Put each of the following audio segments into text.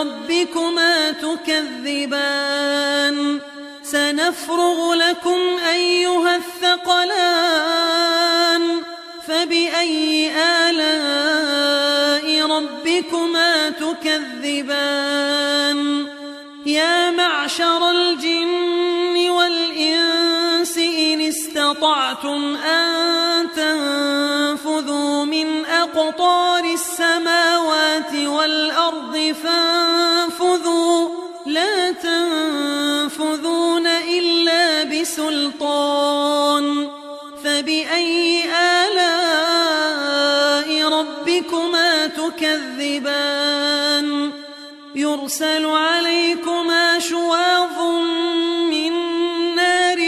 ربكما تكذبان. سنفرغ لكم أيها الثقلان. أقطار السماوات والأرض فانفذوا لا تنفذون إلا بسلطان. فبأي آلاء ربكما تكذبان؟ يرسل عليكما شواظ من نار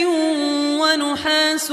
ونحاس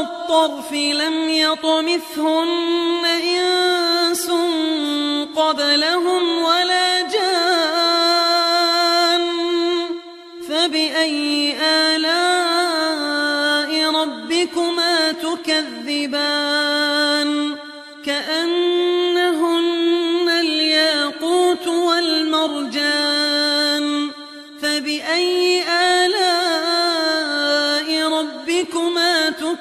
الطرف لم يطمثهن إنس قبلهم ولا جان فبأي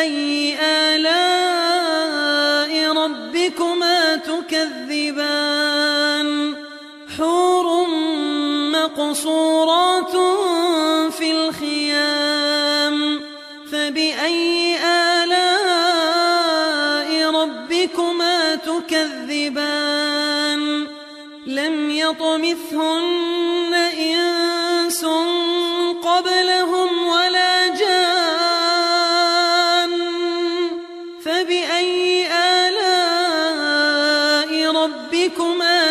فبأي آلاء ربكما تكذبان حور مقصورات في الخيام فبأي آلاء ربكما تكذبان لم يطمثهن